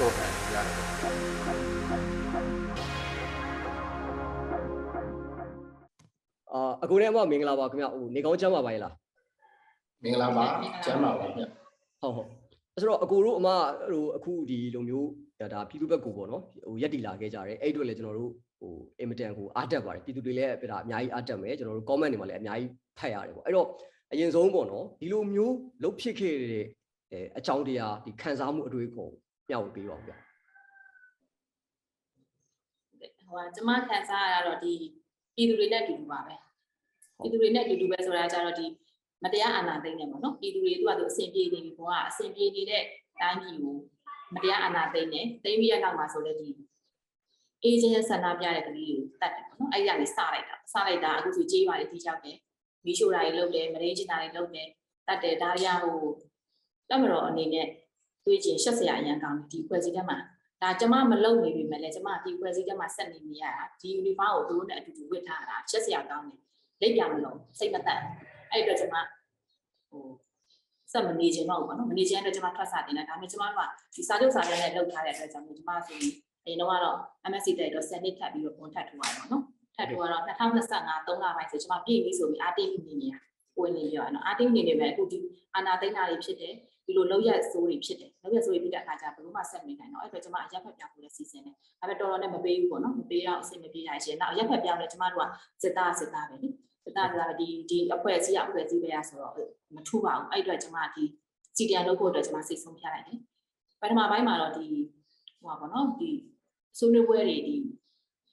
တော့တယ်ကြားတယ်အာအကိုနဲ့အမမင်္ဂလာပါခင်ဗျဟိုနေကောင်းချမ်းပါပါရဲ့လားမင်္ဂလာပါကျမ်းပါပါဗျဟုတ်ဟုတ်အဲ့ဆိုတော့အကိုတို့အမဟိုအခုဒီလိုမျိုးဒါပြည်သူဘက်ကိုပေါ့နော်ဟိုရက်တီလာခဲ့ကြတယ်အဲ့အတွက်လည်းကျွန်တော်တို့ဟိုအင်မတန်ကိုအားတက်ပါတယ်ပြည်သူတွေလည်းပြတာအများကြီးအားတက်မယ်ကျွန်တော်တို့ comment တွေမှာလည်းအများကြီးဖတ်ရတယ်ပေါ့အဲ့တော့အရင်ဆုံးပေါ့နော်ဒီလိုမျိုးလုတ်ဖြစ်ခဲ့တဲ့အဲအကြောင်းတရားဒီခံစားမှုအတွေ့အကြုံ မျှဝေပေးပါဦးဗျဟိုကကျမခံစားရတာတော့ဒီပြည်သူတွေနဲ့အတူတူပါပဲပြည်သူတွေနဲ့အတူတူပဲဆိုတာကျတော့ဒီမတရားအာဏာသိမ်းနေပါတော့ပြည်သူတွေသူကသူအဆင်ပြေနေပြီဘုရားအဆင်ပြေနေတဲ့တိုင်းပြည်ကိုမတရားအာဏာသိမ်းနေသိမ်းပြီးရနောက်မှာဆိုလည်းဒီအေဂျင့်ဆန္ဒပြတဲ့ကလေးကိုတတ်တယ်ပေါ့နော်အဲ့ဒီကနေစလိုက်တာစလိုက်တာအခုဆိုကြေးပါလေဒီကြောက်တယ်မီးရှို့တာတွေလုပ်တယ်မရင်းချင်တာတွေလုပ်တယ်တတ်တယ်ဒါရီယာဟိုလက်မတော်အနေနဲ့ တွေးချင်ရှက်စရာအရန်ကောင်းတယ်ဒီဖွဲ့စည်းတဲ့မှာဒါကျမမလုံနေပြီမဲ့လေကျမဒီဖွဲ့စည်းချက်မှာဆက်နေနေရတာဒီ uniform ကိုသူတို့နဲ့အတူတူဝတ်ထားတာချက်စရာကောင်းတယ်လက်ပြမလို့စိတ်မသက်အဲ့အတွက်ကျမဟိုဆက်မနေချင်တော့ဘူးပေါ့နော်မနေချင်တဲ့အတွက်ကျမထွက်စာတင်တယ်ဒါပေမဲ့ကျမတို့ကဒီစာချုပ်စာတမ်းနဲ့လုပ်ထားတဲ့အတွက်ကြောင့်ကျမဆိုရင်အရင်တော့ကတော့ MSC တိုက်တော့7နှစ်ထပ်ပြီးတော့ပုံထပ်ထိုးရတော့နော်ထပ်ထိုးရတော့2025 3လပိုင်းဆိုကျမပြည့်ပြီဆိုပြီးအာတိတ်နေနေရဝင်နေပြောရနော်အာတိတ်နေနေပဲအခုဒီအာနာသိန်းတာတွေဖြစ်တယ် ဒီလိုလောက်ရဆိုးတွေဖြစ်တယ်လောက်ရဆိုးတွေဖြစ်တဲ့အခါကျဘယ်လိုမှဆက်မနေနိုင်တော့အဲ့အတွက်ကျွန်မအရက်ဖက်ပြောင်းဖို့လည်းစီစဉ်တယ်ဒါပေမဲ့တော်တော်နဲ့မပေးဘူးပေါ့နော်မပေးတော့အဆင်မပြေနိုင်ရှင်နောက်အရက်ဖက်ပြောင်းလဲကျွန်မတို့ကစစ်သားစစ်သားပဲနိစစ်သားစစ်သားပဲဒီဒီအဖွဲ့အစည်းအဖွဲ့အစည်းပဲရဆိုတော့မထူပါဘူးအဲ့အတွက်ကျွန်မဒီစီတန်လုပ်ဖို့အတွက်ကျွန်မစိတ်ဆုံးဖြတ်လိုက်တယ်ပထမပိုင်းမှာတော့ဒီဟိုပါပေါ့နော်ဒီဆွေးနွေးပွဲတွေဒီ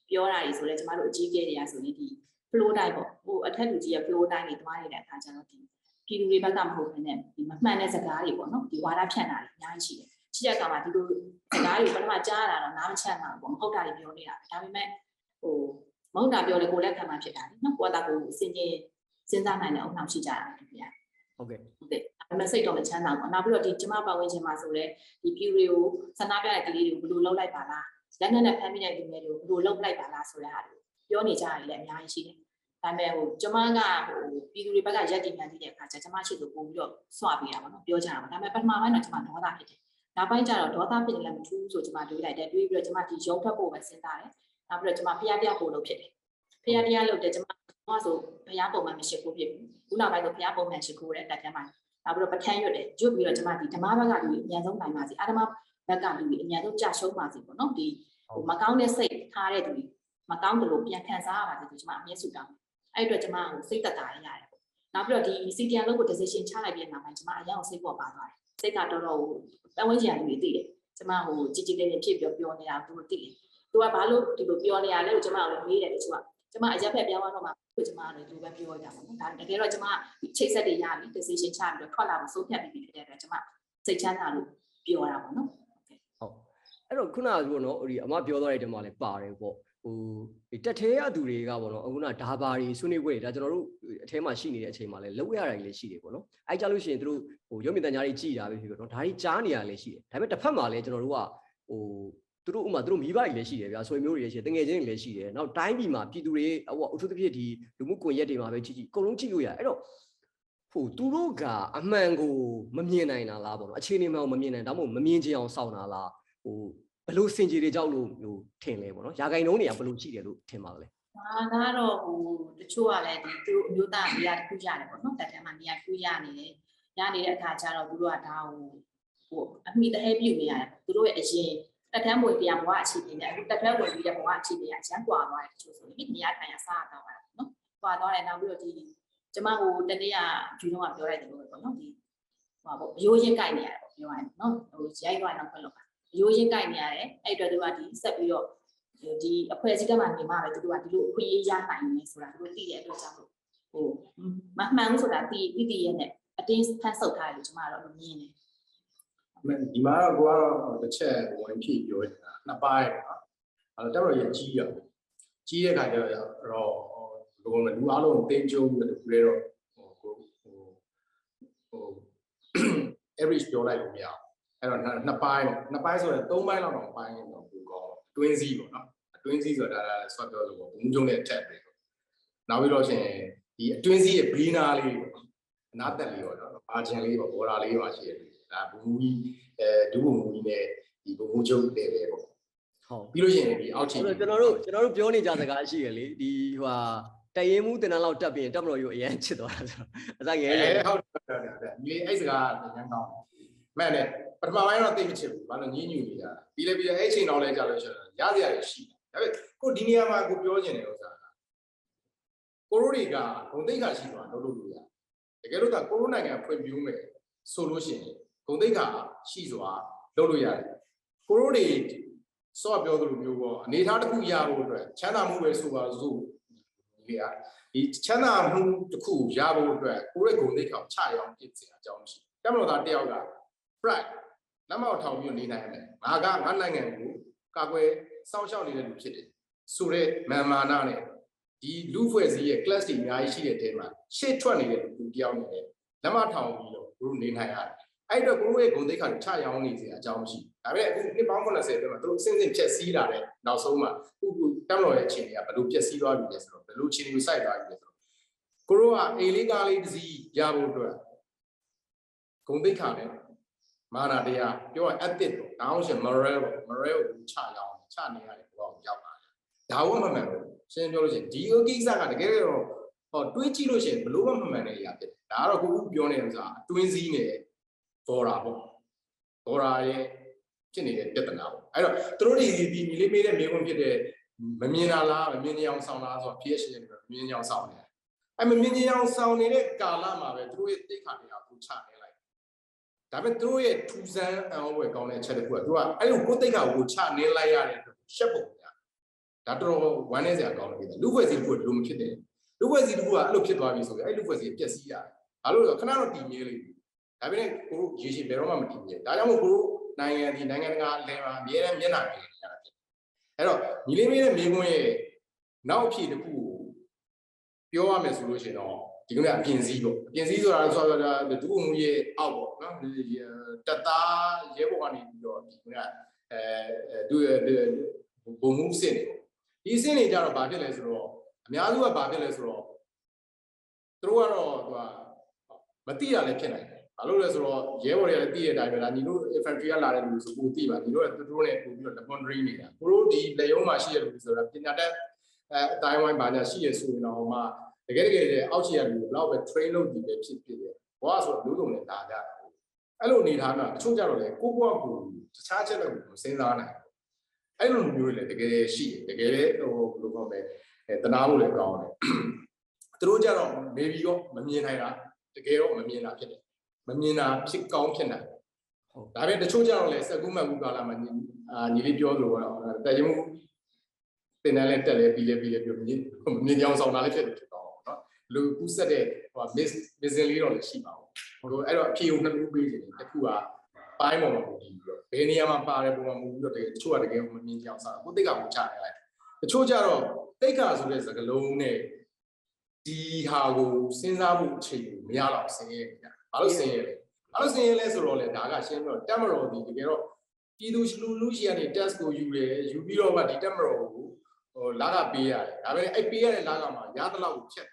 ပြောတာတွေဆိုလဲကျွန်မတို့အကြီးအကဲတွေကဆိုရင်ဒီ flow တိုင်းပေါ့ဟိုအထက်လူကြီးရဲ့ flow တိုင်းတွေတွားနေတဲ့အခါကျတော့ဒီ ပြည်သူတွေဘက်ကမဟုတ်ဘဲနဲ့ဒီမမှန်တဲ့စကားတွေပေါ့နော်ဒီဝါဒဖြန့်တာတွေအများကြီးရှိတယ်ရှိတဲ့အခါမှာဒီလိုစကားတွေပထမကြားရတာတော့နားမချမ်းတာပေါ့မဟုတ်တာတွေပြောနေတာပဲဒါပေမဲ့ဟိုမဟုတ်တာပြောလေကိုယ်လက်ခံမှဖြစ်တာလေနော်ကိုယ်ကကိုယ်စဉ်းကျင်စဉ်းစားနိုင်တဲ့အုံနောက်ရှိကြတာခင်ဗျာဟုတ်ကဲ့ဟုတ်ကဲ့ဒါပေမဲ့စိတ်တော့မချမ်းသာဘူးနောက်ပြီးတော့ဒီကျမပတ်ဝန်းကျင်မှာဆိုလဲဒီပြည်တွေကိုဆန္ဒပြတဲ့ကလေးတွေကိုဘယ်လိုလုပ်လိုက်ပါလားလက်နက်နဲ့ဖမ်းမိတဲ့လူငယ်တွေကိုဘယ်လိုလုပ်လိုက်ပါလားဆိုတဲ့ဟာတွေပြောနေကြရတယ်လည်းအများကြီးရှိတယ် ဒါပေမဲ့ဟိုကျမကဟိုပြည်သူတွေဘက်ကရက်တင်မှန်တဲ့အခါကျကျမရှိလို့ပို့ပြီးတော့စွပေးတာပေါ့နော်ပြောကြတာပေါ့ဒါပေမဲ့ပထမပိုင်းတော့ကျမဒေါသဖြစ်တယ်နောက်ပိုင်းကျတော့ဒေါသဖြစ်နေလည်းမထူးဆိုကျမတွေးလိုက်တယ်တွေးပြီးတော့ကျမဒီရုံထွက်ဖို့ပဲစဉ်းစားတယ်နောက်ပြီးတော့ကျမဖျားတရားပို့လို့ဖြစ်တယ်ဖျားတရားလုပ်တယ်ကျမကဆိုဖျားပုံမှန်မရှိဘူးဖြစ်ဘူးခုနောက်ပိုင်းဆိုဖျားပုံမှန်ရှိခိုးတယ်တက်တန်းမှာနောက်ပြီးတော့ပထန်းရွတ်တယ်ရွတ်ပြီးတော့ကျမဒီဓမ္မဘက်ကလူအများဆုံးနိုင်ပါစီအာဓမ္မဘက်ကလူအများဆုံးကြာရှုံးပါစီပေါ့နော်ဒီဟိုမကောင်းတဲ့စိတ်ထားတဲ့သူမကောင်းတယ်လို့ပြန်ခံစားရပါစေဆိုကျမအမြဲဆုတောင်း အဲ့အတွက်ကျွန်မဟိုစိတ်သက်သာရရတယ်ပေါ့နောက်ပြီးတော့ဒီ CTN လို့ကို decision ချလိုက်ပြီးနောက်ပိုင်းကျွန်မအရင်ကစိတ်ပေါ်ပါသွားတယ်စိတ်ကတော်တော်ဟိုပတ်ဝန်းကျင်ကလူတွေသိတယ်ကျွန်မဟိုကြည်ကြည်လေးလေးဖြစ်ပြောပြောနေတာသူတို့သိတယ်သူကဘာလို့ဒီလိုပြောနေရလဲကိုကျွန်မလည်းမေးတယ်တချို့ကကျွန်မအရက်ဖက်ပြောင်းသွားတော့မှကိုကျွန်မလည်းဒီလိုပဲပြောကြပါမယ်ဒါတကယ်တော့ကျွန်မချိတ်ဆက်တွေရပြီ decision ချပြီးတော့ထွက်လာဖို့ဆုံးဖြတ်ပြီးပြီတဲ့အတွက်ကျွန်မစိတ်ချမ်းသာလို့ပြောတာပေါ့နော်အဲ့တော့ခုနကပြောနော်ဟိုဒီအမပြောသွားတဲ့တည်းမှာလည်းပါတယ်ပေါ့ ဟိုဒီတက်သေးရသူတွေကပေါ့နော်အခုနဒါဘာတွေဆွေးနွေးပွဲတွေဒါကျွန်တော်တို့အထဲမှာရှိနေတဲ့အချိန်မှာလည်းလောက်ရတာတွေလည်းရှိတယ်ပေါ့နော်အဲ့ကြလို့ရှိရင်တို့ဟိုရုပ်မြင်သံကြားတွေကြည်တာပဲဖြစ်ဖြစ်နော်ဒါတွေကြားနေရလည်းရှိတယ်ဒါပေမဲ့တစ်ဖက်မှာလည်းကျွန်တော်တို့ကဟိုသူတို့ဥမာသူတို့မိဘတွေလည်းရှိတယ်ဗျာဆွေမျိုးတွေလည်းရှိတယ်တငယ်ချင်းတွေလည်းရှိတယ်နောက်တိုင်းပြည်မှာပြည်သူတွေဟိုအထူးသဖြင့်ဒီလူမှုကွန်ရက်တွေမှာပဲကြည့်ကြည့်အကုန်လုံးကြည့်လို့ရတယ်အဲ့တော့ဟိုသူတို့ကအမှန်ကိုမမြင်နိုင်တာလားပေါ့နော်အခြေအနေမှန်ကိုမမြင်နိုင်ဒါမှမဟုတ်မမြင်ချင်အောင်စောင့်တာလားဟို ဘယ်လိုစင်ကြေတွေကြောက်လို့ဟိုထင်လဲပေါ့နော်ရာဂိုင်နှုန်းတွေကဘယ်လိုရှိတယ်လို့ထင်ပါလဲဒါကတော့ဟိုတချို့ကလည်းဒီသူတို့အမျိုးသားနေရာတစ်ခုရတယ်ပေါ့နော်တက်တန်းမှာနေရာတစ်ခုရနေတယ်ရနေတဲ့အခါကျတော့သူတို့ကဒါဟိုဟိုအမိတဟဲပြုတ်နေရတယ်သူတို့ရဲ့အရင်တက်တန်းဝင်တရားဘဝအခြေအနေနဲ့အခုတက်တန်းဝင်ပြီးတဲ့ဘဝအခြေအနေကအချမ်းကွာသွားတယ်တချို့ဆိုရင်နေရာထိုင်ရစားတော့တာနော်ကွာသွားတယ်နောက်ပြီးတော့ဒီကျမဟိုတနေ့ကဂျူတော့ပြောလိုက်တယ်လို့ပဲပေါ့နော်ဒီဟိုပါပေါ့ရိုးရင်းကြိုက်နေရတယ်ပေါ့ပြောရရင်နော်ဟိုရိုက်သွားရင်တော့ခွက်လို့ပါ ရိုးရင်းကြိုက်နေရတယ်အဲ့အတွက်သူကဒီဆက်ပြီးတော့ဒီအဖွဲ့အစည်းကမှနေမှာပဲသူတို့ကဒီလိုအခွင့်အရေးရနိုင်နေဆိုတာသူတို့သိတဲ့အတွက်ကြောင့်လို့ဟိုမမှန်ဘူးဆိုတာသိသိသိရဲ့နဲ့အတင်းဖန်ဆုပ်ထားတယ်လို့ကျွန်မကတော့မြင်တယ်ဒီမှာတော့ကိုကတော့တစ်ချက်ဝင်ဖြည့်ပြောနေတာနှစ်ပိုင်းအဲ့တော့တော်ရကြီးရကြီးတဲ့ခါကျတော့ဘယ်လိုလဲလူအားလုံးတင်းကျုံပြီးတော့ပြဲတော့ဟိုကိုဟိုဟို average ပြောလိုက်လို့မရအောင် အဲ့တော့နှစ်ပိုင်းနှစ်ပိုင်းဆိုတော့သုံးပိုင်းလောက်တော့ပိုင်းတော့ပိုကောင်းတွင်းစည်းပေါ့နော်အတွင်းစည်းဆိုတာဒါဆွတ်ပြောလို့ပေါ့ဘုံကျုံနဲ့အထက်ပဲနောက်ပြီးတော့ရှင်ဒီအတွင်းစည်းရဲ့ blina လေးပေါ့အနာတက်လေးပေါ့နော်အာဂျင်လေးပေါ့ဘော်ဒါလေးပါရှိတယ်ဒါဘူမူကြီးအဲဒူဘူမူကြီးနဲ့ဒီဘုံကျုံတယ်ပဲပေါ့ဟုတ်ပြီးလို့ရှိရင်ဒီအောက်ချီအဲ့တော့ကျွန်တော်တို့ကျွန်တော်တို့ပြောနေကြစကားရှိရလေဒီဟိုဟာတရင်မှုတင်တန်းလောက်တက်ပြီးရင်တက်မလို့ရအရင်ချစ်သွားတာဆိုတော့အစားငယ်အဲလေဟုတ်တယ်ဟုတ်တယ်ဒီအဲ့စကားညံကောင်း မှန်တယ်ပထမပိုင်းတော့သိမချစ်ဘူးဘာလို့ညင်းညူနေတာပြီးလေပြီးလေအဲ့ချိန်တော့လဲကြာလို့ရှိရင်ရစရာတွေရှိတယ်ဒါပေမဲ့ကိုဒီနေရာမှာကိုပြောချင်တဲ့ဥစ္စာကကိုရိုတွေကဂုံတိတ်ခါရှိသွားလုပ်လို့လို့ရတကယ်လို့ကကိုရိုနိုင်ငံဖွံ့ဖြိုးမယ်ဆိုလို့ရှိရင်ဂုံတိတ်ခါရှိစွာလုပ်လို့ရတယ်ကိုရိုတွေစော့ပြောသလိုမျိုးပေါ့အနေထားတစ်ခုရဖို့အတွက်ချမ်းသာမှုပဲဆိုပါစို့ဒီကဒီချမ်းသာမှုတစ်ခုရဖို့အတွက်ကိုရဲ့ဂုံတိတ်ခါချရောင်းပြစ်စရာအကြောင်းမရှိတမလို့သားတယောက်က pride လက်မောက်ထောင်ပြီးနေနိုင်တယ်ငါကငါနိုင်ငံကိုကာကွယ်စောင့်ရှောက်နေတဲ့လူဖြစ်တယ်ဆိုတော့မာမာနာနဲ့ဒီလူဖွဲ့စည်းရဲ့ class တွေအများကြီးရှိတဲ့တဲမှာရှေ့ထွက်နေတဲ့လူတယောက်နေတယ်လက်မထောင်ပြီးတော့ဘုရုနေနိုင်ရတယ်အဲ့တော့ကိုယ့်ရဲ့ဂုံတိတ်ခါချရောင်းနေစရာအကြောင်းမရှိဒါပေမဲ့အခုနှစ်ပေါင်း80ပြည့်မှာသူတို့အစင်းစင်းဖြက်စီးလာတဲ့နောက်ဆုံးမှာခုခုတမ်တော်ရဲ့အခြေအနေကဘယ်လိုဖြက်စီးသွားပြီလဲဆိုတော့ဘယ်လိုအခြေအနေကိုစိုက်သွားပြီလဲဆိုတော့ကိုရောကအေလေးကားလေးတစ်စီးရဖို့အတွက်ဂုံတိတ်ခါနဲ့ မာနာတရားပြောရ ethic ပေါ့ဒါအောင်ရှင် moral ပေါ့ moral ကိုချရအောင်ချနေရတယ်ဘောကိုရောက်လာတယ်ဒါဝမမှန်ဘူးရှင်းပြောလို့ရှိရင်ဒီကိစ္စကတကယ်တော့ဟောတွေးကြည့်လို့ရှိရင်ဘလို့မမှန်တဲ့အရာဖြစ်တယ်ဒါကတော့ကိုခုပြောနေတဲ့ဥစ္စာအတွင်းစည်းနဲ့ဘော်ရာပေါ့ဘော်ရာရဲ့ဖြစ်နေတဲ့ပြဿနာပေါ့အဲ့တော့သူတို့ဒီဒီညီလေးမေးတဲ့မေးခွန်းဖြစ်တဲ့မမြင်တာလားမမြင်ကြအောင်ဆောင်လားဆိုတော့ဖြစ်ရှင်တယ်မမြင်ကြအောင်ဆောင်နေတယ်အဲ့မမြင်ကြအောင်ဆောင်နေတဲ့ကာလမှာပဲသူတို့ရဲ့တိတ်ခါနေတာကိုချနေလိုက် ဒါပေမဲ့သူတို့ရဲ့ထူဆန်းအံ့ဩဖွယ်ကောင်းတဲ့အချက်တစ်ခုကသူကအဲ့လိုကိုယ်တိတ်ခါကိုချနေလိုက်ရတဲ့ရှက်ပုံညာဒါတော်တော်ဝမ်းနေစရာကောင်းတယ်လူဖွဲ့စည်းတစ်ခုကဒီလိုမဖြစ်တဲ့လူဖွဲ့စည်းတစ်ခုကအဲ့လိုဖြစ်သွားပြီဆိုရင်အဲ့လူဖွဲ့စည်းပျက်စီးရတယ်ဘာလို့လဲဆိုတော့ခဏတော့တည်မြဲလိမ့်မယ်ဒါပေမဲ့ကိုတို့ရေရှည်ဘယ်တော့မှမတည်မြဲဒါကြောင့်မို့ကိုတို့နိုင်ငံဒီနိုင်ငံတကာအလဲမှာအများနဲ့မျက်နှာပြင်နေရတာဖြစ်အဲ့တော့ညီလေးမေးတဲ့မိကွန်းရဲ့နောက်အဖြစ်တစ်ခုကိုပြောရမယ်ဆိုလို့ရှိရင်တော့ဒီကနေ့အပြင်စည်းပေါ့အပြင်စည်းဆိုတာဆိုတော့ဒုမှုရဲ့အောက်ပေါ့နော် တက်သားရဲဘော်ကနေပြီးတော့ဒီကနေ့အဲဒုဘုံမှုစင်နေပေါ့ဒီစင်နေကြတော့ဘာဖြစ်လဲဆိုတော့အများစုကဘာဖြစ်လဲဆိုတော့သူတို့ကတော့သူကမတိရလည်းဖြစ်နိုင်တယ်ဘာလို့လဲဆိုတော့ရဲဘော်တွေကလည်းသိတဲ့အတိုင်းပဲလားညီတို့ infantry ကလာတဲ့လူဆိုကိုသိပါညီတို့ကသူတို့နဲ့ပို့ပြီးတော့ laboratory နေတာသူတို့ဒီလက်ရုံးမှာရှိတဲ့လူဆိုတာပညာတတ်အဲအတိုင်းဝိုင်းဘာညာရှိရဆိုရင်တော့မှတကယ်တကယ်ကျအောက်ခြေရလူဘလောက်ပဲ train လုပ်ပြီးပဲဖြစ်ဖြစ်တယ်ဘောကဆိုတော့လူစုံနဲ့တာကြတာ အဲ့လိုအနေထားမှာတချို့ကြတော့လေကိုယ့်ဘဝကိုတခြားချက်လက်ကိုစဉ်းစားနိုင်အဲ့လိုမျိုးတွေလည်းတကယ်ရှိတယ်တကယ်လေဟိုဘယ်လိုပြောမလဲအဲတနာဖို့လည်းကောင်းတယ်သူတို့ကြတော့ maybe ရောမမြင်နိုင်တာတကယ်တော့မမြင်တာဖြစ်တယ်မမြင်တာဖြစ်ကောင်းဖြစ်နိုင်ဟုတ်ဒါပေမဲ့တချို့ကြတော့လေစက်ကူးမှတ်ကူကာလာမှာအာညီလေးပြောလို့တော့တကယ်မှုတင်တယ်လဲတက်လဲပြီးလဲပြီးလဲပြောမြင်မြင်ကြောင်ဆောင်တာလည်းဖြစ်တယ်ဖြစ်တော့နော်လူကူးဆက်တဲ့ဟို miss missing လေးတော့လည်းရှိပါဘူး ဟိုအဲ့တော့အဖြေကိုနှစ်မျိုးပေးနေတယ်တစ်ခုကပိုင်းပေါ်မှာပုံပြီးတော့ဘယ်နေရာမှာပါတယ်ပုံမှာမူပြီးတော့တကယ်တချို့ကတကယ်မမြင်ကြအောင်စားကိုတိတ်ကကိုချနေလိုက်တချို့ကြတော့တိတ်ကဆိုတဲ့စကားလုံးနဲ့ဒီဟာကိုစဉ်းစားမှုအချိန်ကိုမရတော့ဆင်းရဲနေတာဘာလို့ဆင်းရဲလဲဘာလို့ဆင်းရဲလဲဆိုတော့လေဒါကရှင်းပြီးတော့တက်မတော်ဒီတကယ်တော့ပြည်သူလူလူရှိကနေ test ကိုယူတယ်ယူပြီးတော့ကဒီတက်မတော်ကိုဟိုလာကပေးရတယ်ဒါပေမဲ့အဲ့ပေးရတဲ့လာကမှာရသလောက်ကိုဖြတ်ပြီးချိန်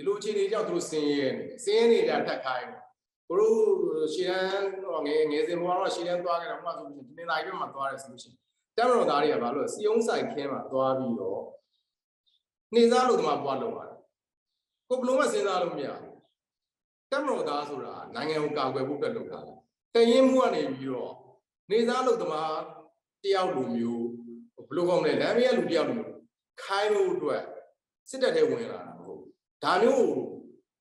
ဒီလိုအခြေအနေကြောင့်သူတို့ဆင်းရဲနေတယ်ဆင်းရဲနေတာထက်ခိုင်းတယ်ဘလို့ရှီရန်ငယ်ငယ်စဉ်ဘွားတော့ရှီရန်သွားကြတယ်ဟိုမှာဆိုလို့ဒီနေ့နိုင်ပြမှာသွားတယ်ဆိုလို့ရှိရင်တက်မတော်သားတွေကဘာလို့စီယုံဆိုင်ခင်းမှာသွားပြီးတော့နေစားလို့ဒီမှာပွားလို့ရတယ်ကိုဘလုံးမစဉ်းစားလို့မရဘူးတက်မတော်သားဆိုတာနိုင်ငံကိုကာကွယ်ဖို့အတွက်လုပ်တာတရင်မှုကနေပြီးတော့နေစားလို့ဒီမှာတယောက်လိုမျိုးဘလို့ကောင်းလဲလမ်းမရလူတယောက်လိုမျိုးခိုင်းလို့အတွက်စစ်တပ်ထဲဝင်လာတာမဟုတ် ဒါမျိုး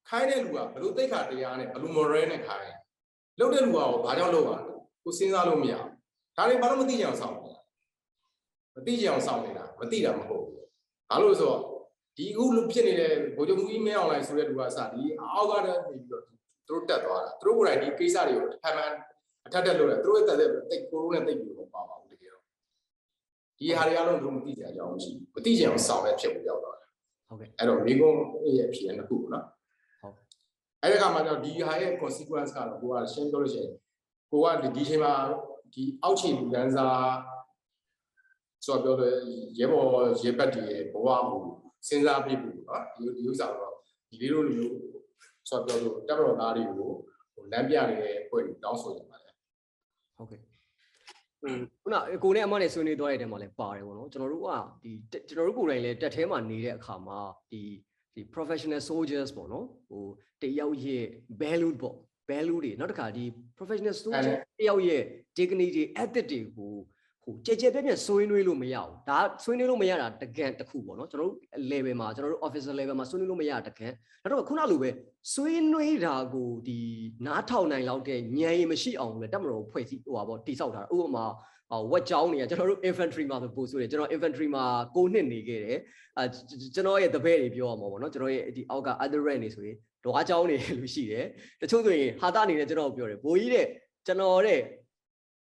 ခိုင်းတဲ့လူကဘလို့တိတ်ခါတရားနဲ့ဘလို့ moral နဲ့ခိုင်းလုပ်တဲ့လူကဘာကြောင့်လုပ်ရလဲကိုစဉ်းစားလို့မရဘူးဒါတွေဘာလို့မသိကြအောင်ဆောင်လဲမသိကြအောင်ဆောင်နေတာမသိတာမဟုတ်ဘူးဘာလို့ဆိုတော့ဒီအခုလူဖြစ်နေတဲ့ဗိုလ်ချုပ်မူကြီးမင်းအောင်လှိုင်ဆိုတဲ့လူကစဒီအောက်ကနေပြီးတော့သူတို့တက်သွားတာသူတို့ကိုယ်တိုင်ဒီကိစ္စတွေကိုအမှန်အအထက်တက်လို့လည်းသူတို့ရဲ့တက်တဲ့တိတ်ကိုရိုးနဲ့တိတ်ပြီးတော့ပါပါဘူးတကယ်တော့ဒီဟာတွေအားလုံးသူတို့မသိကြကြအောင်ရှိမသိကြအောင်ဆောင်ပဲဖြစ်ဖို့ရောက်တော့တယ် ဟုတ်ကဲ့အဲ့တော့မိကုန်းရဲ့အဖြစ်နှစ်ခုပေါ့နော်ဟုတ်အဲ့ဒီကမှတော့ဒီဟာရဲ့ consequence ကတော့ကိုကရှင်းပြောလို့ရှိရင်ကိုကဒီချိန်မှာဒီအောက်ခြေလူလန်းစားဆိုတော့ပြောတယ်ရဲဘော်ရဲဘက်တွေရဲ့ဘဝကိုစဉ်းစားပြီးပြီနော်ဒီဒီဥစ္စာတော့ဒီလေးလိုမျိုးဆိုတော့ပြောလို့တပ်မတော်သားတွေကိုဟိုလမ်းပြနေတဲ့အဖွဲ့တွေတောင်းဆိုကြပါတယ်ဟုတ်ကဲ့ဟို ခုနကိုနဲ့အမနဲ့ဆွေးနွေးသွားတဲ့တဲမှာလည်းပါတယ်ပေါ့နော်ကျွန်တော်တို့ကဒီကျွန်တော်တို့ကိုယ်တိုင်လည်းတက်ထဲမှာနေတဲ့အခါမှာဒီဒီ professional soldiers ပေါ့နော်ဟိုတယောက်ရဲ့ value ပေါ့ value တွေနောက်တစ်ခါဒီ professional soldier တယောက်ရဲ့ dignity တွေ ethic တွေကိုဟို ကြဲကြဲပြန့်ပြန့်ဆွေးနွေးလို့မရဘူးဒါဆွေးနွေးလို့မရတာတကန့်တစ်ခုပေါ့နော်ကျွန်တော်တို့ level မှာကျွန်တော်တို့ officer level မှာဆွေးနွေးလို့မရတာတကန့်နောက်တော့ခုနလိုပဲဆွေးနွေးတာကိုဒီနားထောင်နိုင်လောက်တဲ့ဉာဏ်ရည်မရှိအောင်လည်းတက်မတော်ဖွဲ့စည်းဟိုပါပေါ့တိဆောက်တာဥပမာဟောဝက်ကြောင်းတွေကကျွန်တော်တို့ infantry မှာဆိုပို့ဆိုတယ်ကျွန်တော် infantry မှာ9နှစ်နေခဲ့တယ်အဲကျွန်တော်ရဲ့တပည့်တွေပြောရမှာပေါ့နော်ကျွန်တော်ရဲ့ဒီအောက်က other rank တွေဆိုရင်ဓွားကြောင်းတွေလို့ရှိတယ်တချို့ဆိုရင်ဟာတာအနေနဲ့ကျွန်တော်ပြောတယ်ဘိုးကြီးတဲ့ကျွန်တော်တဲ့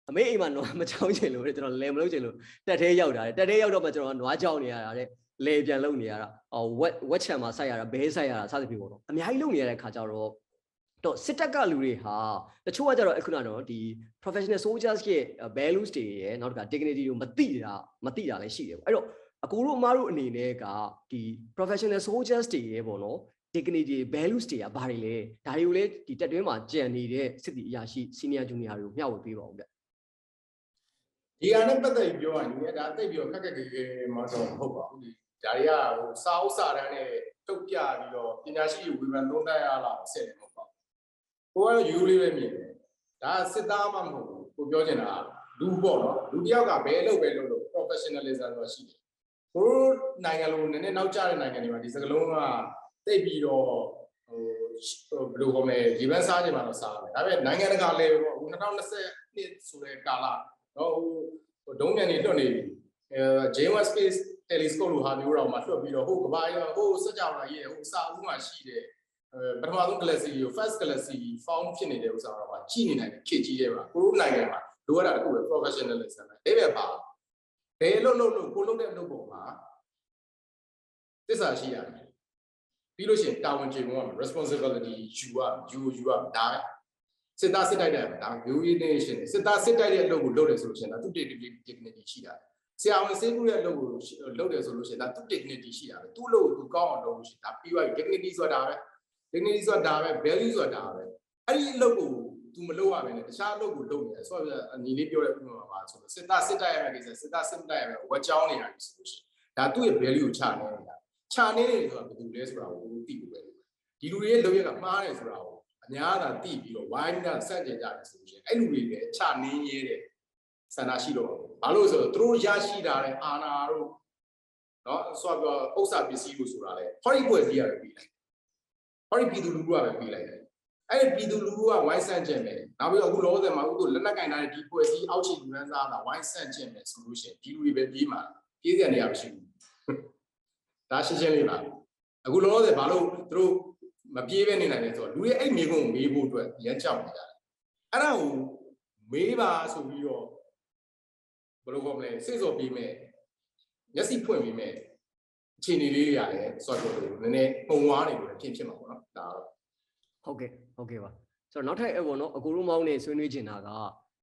အမေအိမ်မှာနွားမချောင်းချင်လို့တဲ့ကျွန်တော်လယ်မလုပ်ချင်လို့တက်သေးရောက်တာတဲ့တက်သေးရောက်တော့မှကျွန်တော်နွားကြောင်းနေရတာတဲ့လေပြန်လုံနေရတာဟောဝက်ဝက်ချံမှာဆိုက်ရတာဘဲဆိုက်ရတာစသဖြင့်ပေါ့နော်အများကြီးလုံနေရတဲ့ခါကျတော့တော့စစ်တပ်ကလူတွေဟာတချို့ကကြတော့အခုနကတော့ဒီ professional soldiers ရဲ့ values တွေရယ်နောက်တစ်ခါ dignity ကိုမသိတာမသိတာလည်းရှိတယ်ပေါ့အဲ့တော့အကူတို့အမားတို့အနေနဲ့ကဒီ professional soldiers တွေရယ်ပေါ့နော် dignity values တွေကဘာတွေလဲဒါတွေကိုလည်းဒီတက်တွင်းမှာကြံနေတဲ့စစ်တီအရာရှိ senior junior တွေကိုမျှဝေပေးပါဦးဗျ ဒီဟာနဲ့ပတ်သက်ပြီးပြောရရင်ဒီကဒါတိတ်ပြီးတော့ခက်ခက်ခဲခဲမတော့မဟုတ်ပါဘူးဒီဒါတွေကဟိုစာအုပ်စာတမ်းနဲ့တုတ်ပြပြီးတော့ပညာရှိဝေဖန်သုံးသပ်ရလာအဆင့်မဟုတ်ပါဘူးကိုကတော့ယူလေးပဲမြင်တယ်ဒါစစ်သားမှမဟုတ်ဘူးကိုပြောချင်တာလူပေါ့နော်လူတစ်ယောက်ကဘယ်လုပ်ပဲလုပ်လို့ professionalism ဆိုတာရှိတယ်ကိုတို့နိုင်ငံလုံးနည်းနည်းနောက်ကျတဲ့နိုင်ငံတွေမှာဒီစကလုံးကတိတ်ပြီးတော့ဟိုဘယ်လိုခေါ်မလဲဒီဘန်းစားခြင်းမှာတော့စားတယ်ဒါပေမဲ့နိုင်ငံတကာ level ပေါ့ဟို2020နှစ်ဆိုတဲ့ကာလနော်ဟိုဟို ဒုံးမြန်နေလွတ်နေပြီအဲ James Space Telescope လိုဟာမျိုးတော့မှလွတ်ပြီးတော့ဟိုကဘာကြီးဟိုစကြဝဠာကြီးရဲ့ဟိုစာအုပ်မှာရှိတဲ့အဲပထမဆုံး galaxy ကို first galaxy found ဖြစ်နေတဲ့ဥစ္စာတော့မှကြည့်နေနိုင်တဲ့ခေတ်ကြီးတွေမှာကိုရိုနိုင်ငံမှာလိုရတာတခုပဲ professionalism ပဲဒါပဲပါဘယ်လို့လို့လို့ကိုလုပ်တဲ့အလုပ်ပေါ်မှာသစ္စာရှိရတယ်ပြီးလို့ရှိရင်တာဝန်ကျေမှုရမယ် responsibility ယူရယူယူရဒါပဲ စစ်သားစစ်တိုက်တဲ့ဒါမျိုးရင်းနေရှင်စစ်သားစစ်တိုက်တဲ့အလုပ်ကိုလုပ်တယ်ဆိုလို့ရှိရင်ဒါသူ dignity ရှိတာဆရာဝန်စေးမှုရဲ့အလုပ်ကိုလုပ်တယ်ဆိုလို့ရှိရင်ဒါသူ dignity ရှိတာပဲသူ့အလုပ်ကိုသူကောင်းအောင်လုပ်လို့ရှိရင်ဒါပြီးသွားပြီ dignity ဆိုတာဒါပဲ dignity ဆိုတာဒါပဲ value ဆိုတာဒါပဲအဲ့ဒီအလုပ်ကို तू မလုပ်ရဘဲနဲ့တခြားအလုပ်ကိုလုပ်နေတယ်ဆိုတော့အညီလေးပြောတဲ့ဥပမာပါဆိုတော့စစ်သားစစ်တိုက်ရမယ့်ကိစ္စစစ်သားစစ်တိုက်ရမယ့်ဝက်ကြောင်းနေတာဆိုလို့ရှိရင်ဒါသူ့ရဲ့ value ကိုချနေနေတာချနေတယ်ဆိုတာဘယ်သူလဲဆိုတာကိုသိဖို့ပဲဒီလူတွေရဲ့လုပ်ရကမှားတယ်ဆိုတာကို အများသာတိပြီးတော့ဝိုင်းတာစက်ကြကြတယ်ဆိုရင်အဲ့လူတွေလည်းချနင်းရဲတဲ့ဆန္ဒရှိတော့ဘာလို့ဆိုတော့သူတို့ရရှိတာတဲ့အာနာတို့နော်ဆိုတော့ဥစ္စာပစ္စည်းလို့ဆိုတာလေဟောဒီပွဲကြီးရတယ်ပြီးလိုက်ဟောဒီပြည်သူလူထုကပဲပြီးလိုက်တယ်အဲ့ဒီပြည်သူလူထုကဝိုင်းဆန့်ကျင်တယ်နောက်ပြီးတော့အခုလောဆယ်မှာအခုကိုလက်လက်ကင်ထားတဲ့ဒီပွဲကြီးအောက်ခြေလူန်းစားတာဝိုင်းဆန့်ကျင်တယ်ဆိုလို့ရှိရင်ဒီလူတွေပဲပြေးမှာပြေးစရာနေရာမရှိဘူးဒါရှင်းရှင်းလေးပါအခုလောဆယ်ဘာလို့သူတို့ မပြေးပဲနေနိုင်တယ်ဆိုတော့လူတွေအဲ့မိကုန်းကိုမေးဖို့အတွက်ရမ်းကြောက်နေကြတယ်အဲ့ဒါကိုမေးပါဆိုပြီးတော့ဘယ်လိုခေါ်မလဲစိတ်စော်ပြီးမဲ့မျက်စိဖွင့်ပြီးမဲ့အခြေအနေလေးတွေရတယ်ဆိုတော့နည်းနည်းပုံဝါးနေလို့ဖြစ်ဖြစ်မှာပေါ့နော်ဒါတော့ဟုတ်ကဲ့ဟုတ်ကဲ့ပါဆိုတော့နောက်ထပ်အဲ့ပေါ့နော်အကူတို့မောင်းနေဆွေးနွေးချင်တာက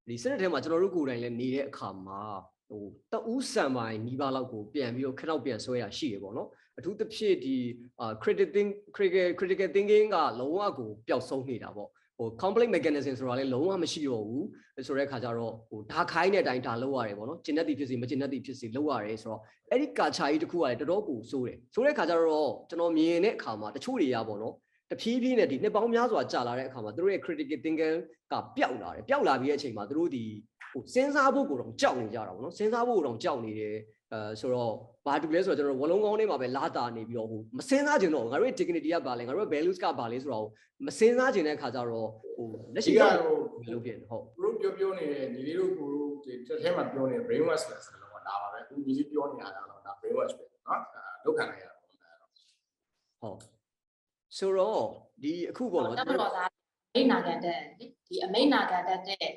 ဒီစနစ်ထဲမှာကျွန်တော်တို့ကိုယ်တိုင်လည်းနေတဲ့အခါမှာ ဟိုတအူးဆံပိုင်းနီးပါးလောက်ကိုပြန်ပြီးတော့ခနောက်ပြန်ဆွဲရရှိတယ်ပေါ့နော်အထူးသဖြင့်ဒီအာ critical think critical critical thinking ကလုံးဝကိုပျောက်ဆုံးနေတာပေါ့ဟို complex mechanism ဆိုတာလည်းလုံးဝမရှိတော့ဘူးဆိုတဲ့အခါကျတော့ဟိုဒါခိုင်းတဲ့အတိုင်းဒါလုပ်ရတယ်ပေါ့နော်ကျင်တတ်သည်ဖြစ်စီမကျင်တတ်သည်ဖြစ်စီလုပ်ရတယ်ဆိုတော့အဲ့ဒီကာချာကြီးတစ်ခုကလည်းတော်တော်ကိုစိုးတယ်ဆိုတဲ့အခါကျတော့ကျွန်တော်မြင်တဲ့အခါမှာတချို့တွေရပေါ့နော်တဖြည်းဖြည်းနဲ့ဒီနှစ်ပေါင်းများစွာကြာလာတဲ့အခါမှာသူတို့ရဲ့ critical thinking ကပျောက်လာတယ်ပျောက်လာပြီးတဲ့အချိန်မှာသူတို့ဒီ ဟိုစဉ်းစားဖို့ကိုတော့ကြောက်နေကြတာပေါ့နော်စဉ်းစားဖို့ကိုတော့ကြောက်နေတယ်အဲဆိုတော့ဘာတူလဲဆိုတော့ကျွန်တော်ဝလုံးကောင်းလေးမှာပဲလာတာနေပြီးတော့ဟိုမစဉ်းစားကြင်တော့ငါတို့ရဲ့ dignity ကဘာလဲငါတို့ရဲ့ values ကဘာလဲဆိုတော့မစဉ်းစားကြင်တဲ့အခါကျတော့ဟိုလက်ရှိ ဒီ က က ဘ ဟို ယ်လိုဖြစ်လဲဟုတ် ဘလို့ပြောပြောနေတဲ့ညီလေးတို့ကိုတို့ဒီတစ်ထဲမှာပြောနေတဲ့ brain wash ဆိုတဲ့စကားလုံးကဒါပါပဲအခုညီလေးပြောနေတာကတော့ဒါ brain wash ပဲเนาะလောက်ခံလိုက်ရတာပေါ့ဒါတော့ ဟုတ်ဆိုတော့ဒီအခုပေါ့နော် တမတော်သားအမိတ်နာခံတဲ့လေဒီအမိတ်နာခံတဲ့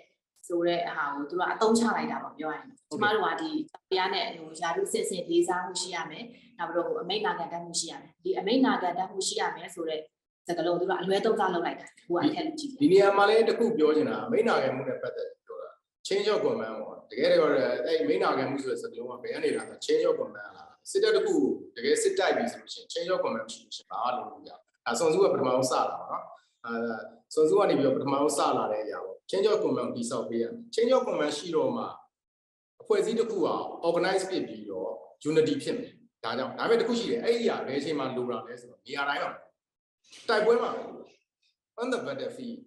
ဆိုတဲ့ဟာကိုသူတို့ကအသုံးချလိုက်တာပေါ့ပြောရရင်ကျမတို့ကဒီတရားနဲ့ဟိုယာရုစစ်စစ်လေးစားမှုရှိရမယ်နောက်ပြီးတော့အမိတ်နာခံတတ်မှုရှိရမယ်ဒီအမိတ်နာခံတတ်မှုရှိရမယ်ဆိုတဲ့စကားလုံးသူတို့ကအလွဲသုံးစားလုပ်လိုက်တာဟိုကအခက်လို့ကြည့်တယ်ဒီနေရာမှာလည်းတစ်ခုပြောချင်တာမိနာခံမှုနဲ့ပတ်သက်ပြီးပြောတာ change of command ပေါ့တကယ်တော့အဲ့မိနာခံမှုဆိုတဲ့စကားလုံးကဘယ်ကနေလာလဲ change of command လာစစ်တပ်တစ်ခုတကယ်စစ်တိုက်ပြီဆိုလို့ရှိရင် change of command ရှိလို့ရှိရင်ဘာမှလုပ်လို့မရဘူးအဲဆွန်စုကပထမဆုံးစလာတာနော် အဲဆွန်စုကနေပြီးတော့ပထမဆုံးစလာတဲ့အရာပေါ့ change of command ကိုတိစောက်ပေးရမယ် change of command ရှိတော့မှအဖွဲ့အစည်းတစ်ခုက organize ဖြစ်ပြီးတော့ unity ဖြစ်မယ်ဒါကြောင့်ဒါပေမဲ့တစ်ခုရှိတယ်အဲ့ဒီအရာဘယ်အချိန်မှလိုတာလဲဆိုတော့နေရာတိုင်းမှာတိုက်ပွဲမှာ on the battlefield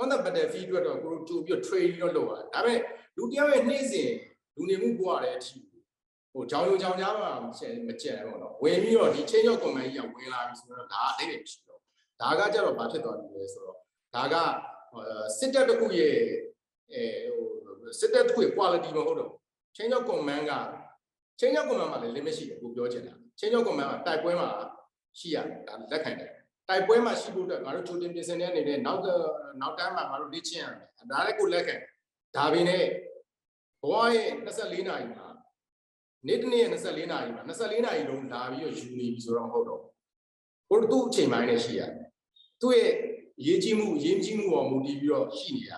on the battlefield အတွက်တော့ကိုတို့ကြိုပြီး training တော့လုပ်ရတယ်ဒါပေမဲ့လူတစ်ယောက်ရဲ့နေ့စဉ်လူနေမှုဘဝတဲ့အထိဟိုကြောင်ကြောင်ကြားမှာမကျန်မကျန်ဘူးတော့ဝင်ပြီးတော့ဒီ change of command ကြီးကဝင်လာပြီဆိုတော့ဒါအတိတ်ပဲမရှိတော့ ဒါကကြတော့ဘာဖြစ်သွားပြီလဲဆိုတော့ဒါကစစ်တပ်တစ်ခုရဲ့အဲဟိုစစ်တပ်တစ်ခုရဲ့ quality မဟုတ်တော့ change of command က change of command မှာလည်း limit ရှိတယ်ကိုပြောချင်တာ change of command ကတိုက်ပွဲမှာရှိရတယ်ဒါလက်ခံတယ်တိုက်ပွဲမှာရှိဖို့အတွက်ငါတို့ကြိုတင်ပြင်ဆင်တဲ့အနေနဲ့နောက်နောက်တန်းမှာငါတို့လေ့ကျင့်ရမယ်ဒါလည်းကိုလက်ခံဒါပေမဲ့ဘဝရဲ့24နာရီမှာနေ့တစ်နေ့ရဲ့24နာရီမှာ24နာရီလုံးလာပြီးတော့ယူနေပြီဆိုတော့မဟုတ်တော့ကိုတို့သူ့အချိန်ပိုင်းနဲ့ရှိရတယ် သူ့ရဲ့ရေးကြီးမှုရေးကြီးမှုပေါ်မူတည်ပြီးတော့ရှိနေရ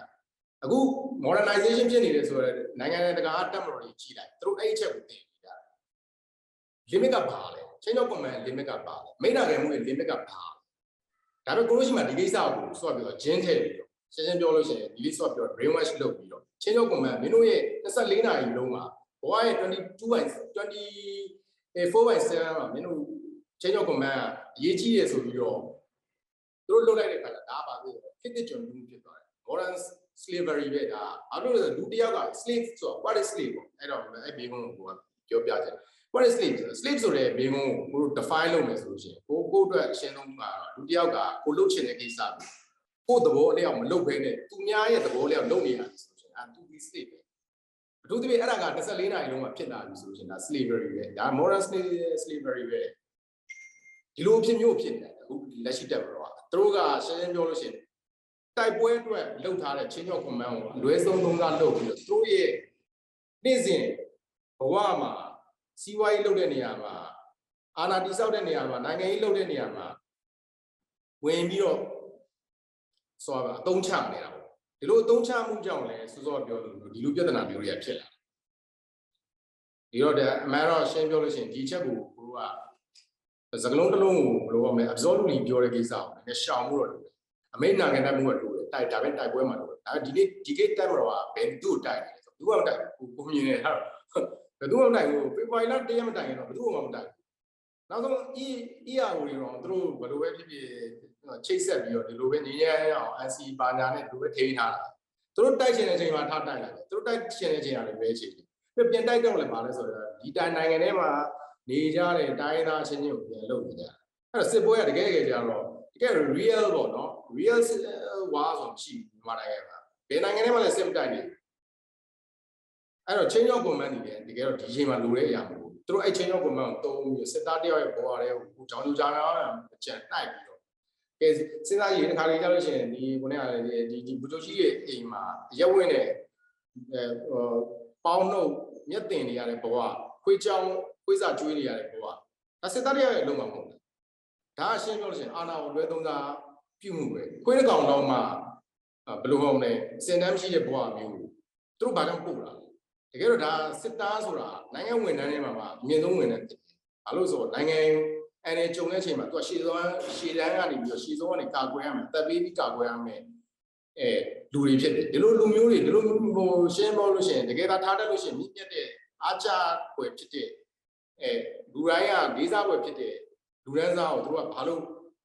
အခု modernization ဖြစ်နေတယ်ဆိုတော့နိုင်ငံတကာတက်မတော်တွေကြီးလိုက်သူတို့အဲ့အချက်ကိုသိနေကြတယ် limit ကပါလဲ change of command limit ကပါလဲမိနာခံမှုရဲ့ limit ကပါဒါပေမဲ့ကိုလို့ရှိမှဒီကိစ္စကိုဆွတ်ပြီးတော့ဂျင်းထည့်ပြီးတော့ရှင်းရှင်းပြောလို့ရှိရင်ဒီလေးဆွတ်ပြီးတော့ brain wash လုပ်ပြီးတော့ change of command မင်းတို့ရဲ့24နာရီလုံးမှာဘဝရဲ့22 by 24 by 7မှာမင်းတို့ change of command ကအရေးကြီးတယ်ဆိုပြီးတော့ သူတို့လုပ်လိုက်တဲ့ခါကျဒါပါပဲဖြစ်တဲ့ကျွန်တော်ဖြစ်သွားတယ် modern slavery ပဲဒါဘာလို့လဲဆိုတော့လူတစ်ယောက်က slave ဆိုတော့ what is slave ပေါ့အဲ့တော့အဲ့ဘေးကုန်းကိုပြောပြချင် what is slave slave ဆိုတဲ့ဘေးကုန်းကိုကိုတို့ define လုပ်မယ်ဆိုလို့ရှိရင်ကိုကိုအတွက်အရှင်းဆုံးကတော့လူတစ်ယောက်ကကိုလုပ်ချင်တဲ့ကိစ္စကိုကိုသဘောအလျောက်မလုပ်ဘဲနဲ့သူများရဲ့သဘောအလျောက်လုပ်နေတာဆိုလို့ရှိရင်အဲသူဒီ slave ပဲအထူးသဖြင့်အဲ့ဒါက24နာရီလုံးမှာဖြစ်လာပြီဆိုလို့ရှိရင်ဒါ slavery ပဲဒါ modern slavery ပဲဒီလိုအဖြစ်မျိုးဖြစ်နေတယ်အခုလက်ရှိတက်တော့ သူတို့ကရှင်းရှင်းပြောလို့ရှိရင်တိုက်ပွဲအတွက်လှုပ်ထားတဲ့ချင်းချော့ command ကိုအလွဲဆုံးသုံးစားလုပ်ပြီးတော့သူတို့ရဲ့နေ့စဉ်ဘဝမှာစီးပွားရေးလုပ်တဲ့နေရာမှာအာဏာတည်ဆောက်တဲ့နေရာမှာနိုင်ငံရေးလုပ်တဲ့နေရာမှာဝင်ပြီးတော့ဆိုပါအသုံးချနေတာပေါ့ဒီလိုအသုံးချမှုကြောင့်လည်းစောစောပြောလို့ဒီလိုပြဿနာမျိုးတွေကဖြစ်လာဒီတော့တဲ့အမှန်တော့ရှင်းပြောလို့ရှိရင်ဒီချက်ကိုကိုက စကလုံးတစ်လုံးကိုဘယ်လိုပြောမလဲ absolutely ပြောတဲ့ကိစ္စကိုလည်းရှောင်မှုတော့လို့အမိတ်နာခံတတ်မှုကလို့တိုက်ဒါပဲတိုက်ပွဲမှာလို့ဒါဒီနေ့ဒီကိတက်မတော်ကဘယ်သူ့တိုက်နေလဲဆိုသူကမတိုက်ဘူးကိုမြင်နေတာဘယ်သူမှမတိုက်ဘူးဖေဖော်ဝါရီလတရက်မတိုင်ရင်တော့ဘယ်သူမှမတိုက်ဘူးနောက်ဆုံး E ERO တွေတော့သူတို့ဘယ်လိုပဲဖြစ်ဖြစ်ချိတ်ဆက်ပြီးတော့ဒီလိုပဲငြင်းရအောင် NC ပါညာနဲ့ဒီလိုပဲထိန်းထားတာသူတို့တိုက်ချင်တဲ့အချိန်မှာထားတိုက်လိုက်တယ်သူတို့တိုက်ချင်တဲ့အချိန်ကလည်းပဲချိန်တယ်ပြန်တိုက်တော့လည်းပါလဲဆိုတော့ဒီတိုင်းနိုင်ငံထဲမှာ နေကြတဲ့တိုင်းသားချင်းချင်းကိုပြန်လုပ်နေကြတယ်အဲ့တော့စစ်ပွဲကတကယ်တကယ်ကြတော့တကယ် real ပေါ့နော် real war ဆိုမရှိဘူးမြန်မာနိုင်ငံမှာဘယ်နိုင်ငံထဲမှာလည်းစစ်မတိုက်နေဘူးအဲ့တော့ change of command တွေလည်းတကယ်တော့ဒီချိန်မှာလိုတဲ့အရာမဟုတ်ဘူးသူတို့အဲ့ change of command ကိုတုံးပြီးစစ်သားတယောက်ရဲ့ဘဝတွေကိုကိုကြောင်ကြူကြောင်အောင်အကြံတိုက်ပြီးတော့ကဲစဉ်းစားကြည့်တခါလေးကြောက်လို့ရှိရင်ဒီခုနကလည်းဒီဒီဘူတိုကြီးရဲ့အိမ်မှာရက်ဝင်တဲ့အဲပေါင်းနှုတ်မျက်တင်နေရတဲ့ဘဝ ခွေးချောင်းခွေးစာကျွေးနေရတဲ့ဘဝဒါစစ်သားတယောက်ရဲ့အလုံးမှာမဟုတ်ဘူးဒါအရှင်းပြောလို့ရှိရင်အာနာကိုလွဲသုံးစားပြုမှုပဲခွေးတစ်ကောင်တော့မှဘယ်လိုမှမလဲစင်တမ်းရှိတဲ့ဘဝမျိုးသူတို့ဘာကြောင့်ပို့လာလဲတကယ်တော့ဒါစစ်သားဆိုတာနိုင်ငံဝန်ထမ်းတွေမှာမှာအမြင့်ဆုံးဝန်ထမ်းဖြစ်တယ်။ဘာလို့ဆိုတော့နိုင်ငံအနေကြုံတဲ့အချိန်မှာသူကရှေ့ဆုံးရှေ့တန်းကနေပြီးတော့ရှေ့ဆုံးကနေကာကွယ်ရမယ်။တပ်ပေးပြီးကာကွယ်ရမယ်။အဲလူတွေဖြစ်တယ်။ဒီလိုလူမျိုးတွေဒီလိုဟိုရှင်းပြောလို့ရှိရင်တကယ်သာထားတတ်လို့ရှိရင်မြင့်မြတ်တဲ့ အားချွယ်ဖြစ်တဲ့အဲလူတိုင်းကလေးစားွယ်ဖြစ်တဲ့လူရန်စားကိုသူတို့ကဘာလို့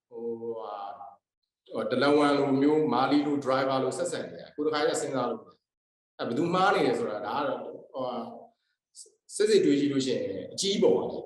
ဟိုဟာတလန်ဝန်လိုမျိုးမာလီလို driver လိုဆက်ဆံနေတယ်။ကိုတခါကျစဉ်းစားလို့အဲဘယ်သူမှားနေလဲဆိုတာဒါကတော့ဟိုစစ်စစ်တွေးကြည့်လို့ရှိရင်အကြီးပေါ်ပါလေ